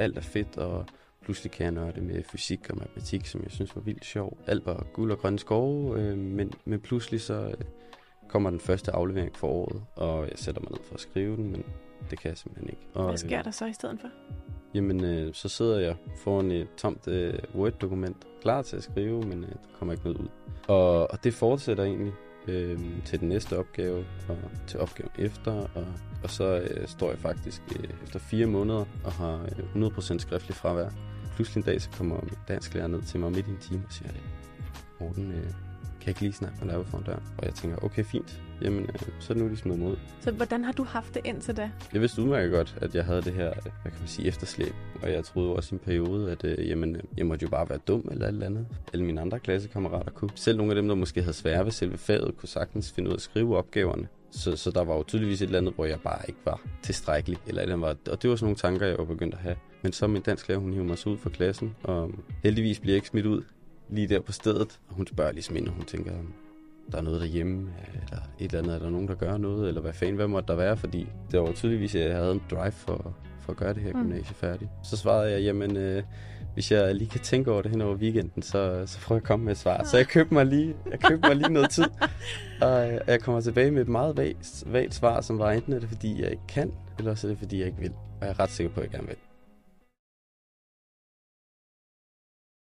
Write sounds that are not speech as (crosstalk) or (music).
alt er fedt, og pludselig kan jeg nørde med fysik og matematik, som jeg synes var vildt sjov. Alt var guld og grønne skove, øh, men, men pludselig så øh, kommer den første aflevering for året, og jeg sætter mig ned for at skrive den, men det kan jeg simpelthen ikke. Og, Hvad sker der så i stedet for? Jamen, øh, så sidder jeg foran et tomt øh, Word-dokument, klar til at skrive, men øh, der kommer ikke noget ud. Og, og det fortsætter egentlig øh, til den næste opgave, og til opgaven efter, og, og så øh, står jeg faktisk øh, efter fire måneder og har øh, 100% skriftlig fravær. Pludselig en dag, så kommer dansklærer ned til mig midt i en time og siger, Morten, øh, kan jeg ikke lige snakke med dig foran døren? Og jeg tænker, okay, fint. Jamen, øh, så er det nu, de smider mig ud. Så hvordan har du haft det indtil da? Jeg vidste udmærket godt, at jeg havde det her, hvad kan man sige, efterslæb. Og jeg troede også i en periode, at øh, jamen, øh, jeg måtte jo bare være dum eller alt andet. Alle mine andre klassekammerater kunne. Selv nogle af dem, der måske havde svære ved selve faget, kunne sagtens finde ud af at skrive opgaverne. Så, så der var jo tydeligvis et eller andet, hvor jeg bare ikke var tilstrækkelig. Eller eller var, og det var sådan nogle tanker, jeg var begyndt at have. Men så min dansk lærer, hun hiver mig så ud fra klassen, og heldigvis bliver jeg ikke smidt ud lige der på stedet. Og hun spørger ligesom ind, og hun tænker, der er noget derhjemme, eller et eller andet, er der nogen, der gør noget, eller hvad fanden, hvad måtte der være, fordi det var tydeligvis, at jeg havde en drive for, for at gøre det her Mm. gymnasie færdigt. Så svarede jeg, jamen, øh, hvis jeg lige kan tænke over det hen over weekenden, så, så får jeg komme med et svar. Så jeg købte mig lige, jeg købte mig lige noget tid, (laughs) og øh, jeg kommer tilbage med et meget vagt, vagt svar, som var enten er det, fordi jeg ikke kan, eller også er det, fordi jeg ikke vil. Og jeg er ret sikker på, at jeg gerne vil.